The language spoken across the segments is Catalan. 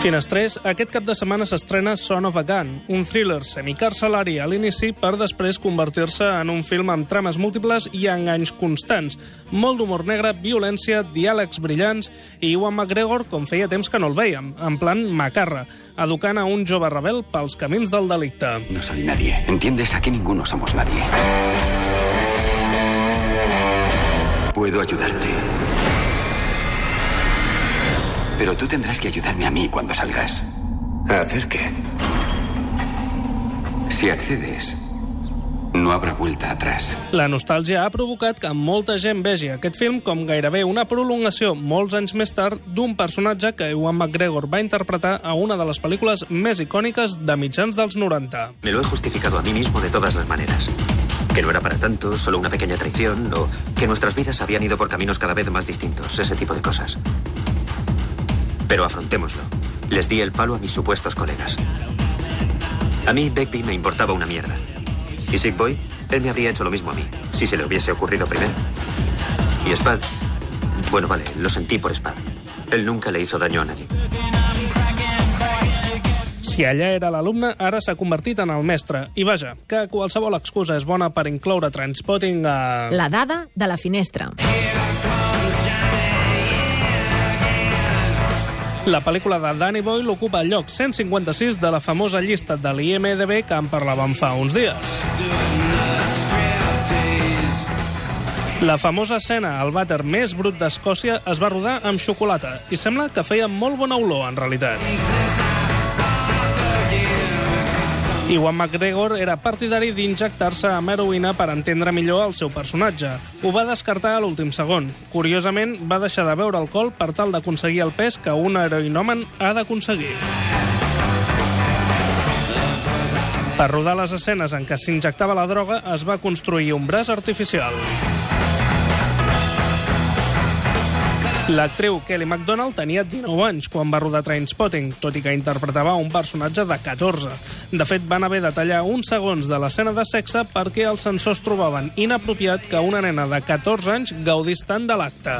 Finestrés, aquest cap de setmana s'estrena Son of a Gun, un thriller semicarcelari a l'inici per després convertir-se en un film amb trames múltiples i enganys constants. Molt d'humor negre, violència, diàlegs brillants i Iwan McGregor com feia temps que no el veiem, en plan macarra, educant a un jove rebel pels camins del delicte. No soy nadie. ¿Entiendes? Aquí ninguno somos nadie. Puedo ayudarte. Pero tú tendrás que ayudarme a mí cuando salgas. ¿A hacer qué? Si accedes, no habrá vuelta atrás. La nostàlgia ha provocat que molta gent vegi aquest film com gairebé una prolongació molts anys més tard d'un personatge que Ewan McGregor va interpretar a una de les pel·lícules més icòniques de mitjans dels 90. Me lo he justificado a mí mismo de todas las maneras. Que no era para tanto, solo una pequeña traición, o que nuestras vidas habían ido por caminos cada vez más distintos, ese tipo de cosas. Pero afrontémoslo. Les di el palo a mis supuestos colegas. A mí, Begbie me importaba una mierda. Y Sick Boy, él me habría hecho lo mismo a mí, si se le hubiese ocurrido primero. Y Spad, bueno, vale, lo sentí por Spad. Él nunca le hizo daño a nadie. Si allà era l'alumne, ara s'ha convertit en el mestre. I vaja, que qualsevol excusa és bona per incloure Transpotting a... La dada de la finestra. La pel·lícula de Danny Boyle ocupa el lloc 156 de la famosa llista de l'IMDB que en parlàvem fa uns dies. La famosa escena al vàter més brut d'Escòcia es va rodar amb xocolata i sembla que feia molt bona olor, en realitat. Iwan McGregor era partidari d'injectar-se amb heroïna per entendre millor el seu personatge. Ho va descartar a l'últim segon. Curiosament, va deixar de beure alcohol per tal d'aconseguir el pes que un heroïnomen ha d'aconseguir. Per rodar les escenes en què s'injectava la droga, es va construir un braç artificial. L'actriu Kelly MacDonald tenia 19 anys quan va rodar Trainspotting, tot i que interpretava un personatge de 14. De fet, van haver de tallar uns segons de l'escena de sexe perquè els censors trobaven inapropiat que una nena de 14 anys gaudís tant de l'acte.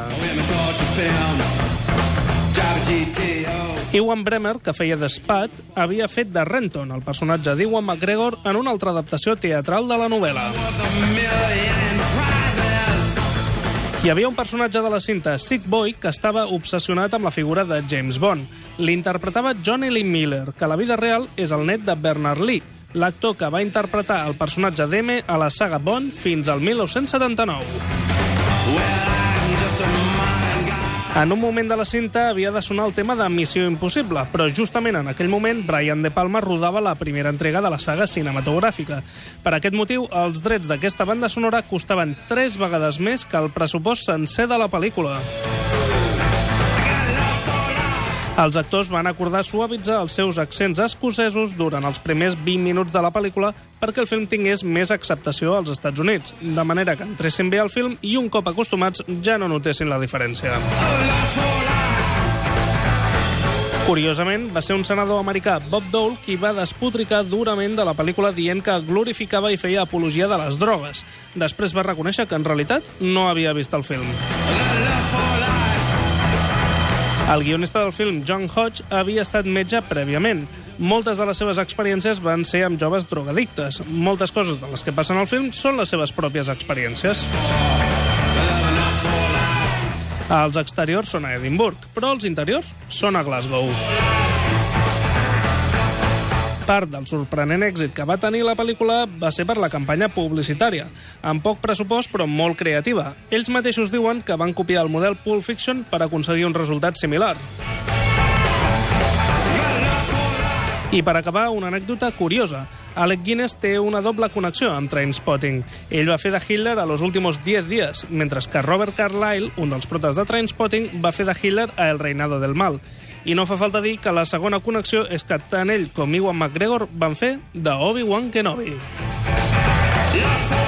Ewan Bremer, que feia de Spad, havia fet de Renton, el personatge d'Ewan McGregor, en una altra adaptació teatral de la novel·la. Hi havia un personatge de la cinta, Sick Boy, que estava obsessionat amb la figura de James Bond. L'interpretava Johnny Lee Miller, que a la vida real és el net de Bernard Lee, l'actor que va interpretar el personatge d'M a la saga Bond fins al 1979. En un moment de la cinta havia de sonar el tema de Missió Impossible, però justament en aquell moment Brian De Palma rodava la primera entrega de la saga cinematogràfica. Per aquest motiu, els drets d'aquesta banda sonora costaven tres vegades més que el pressupost sencer de la pel·lícula. Els actors van acordar suavitzar els seus accents escocesos durant els primers 20 minuts de la pel·lícula perquè el film tingués més acceptació als Estats Units, de manera que entressin bé al film i un cop acostumats ja no notessin la diferència. Curiosament, va ser un senador americà, Bob Dole, qui va despotricar durament de la pel·lícula dient que glorificava i feia apologia de les drogues. Després va reconèixer que en realitat no havia vist el film. El guionista del film, John Hodge, havia estat metge prèviament. Moltes de les seves experiències van ser amb joves drogadictes. Moltes coses de les que passen al film són les seves pròpies experiències. Els exteriors són a Edimburg, però els interiors són a Glasgow. Part del sorprenent èxit que va tenir la pel·lícula va ser per la campanya publicitària, amb poc pressupost però molt creativa. Ells mateixos diuen que van copiar el model Pulp Fiction per aconseguir un resultat similar. I per acabar, una anècdota curiosa. Alec Guinness té una doble connexió amb Trainspotting. Ell va fer de Hitler a Los últimos 10 días, mentre que Robert Carlyle, un dels protes de Trainspotting, va fer de Hitler a El reinado del mal. I no fa falta dir que la segona connexió és que tant ell com Iwan McGregor van fer de Obi-Wan Kenobi. La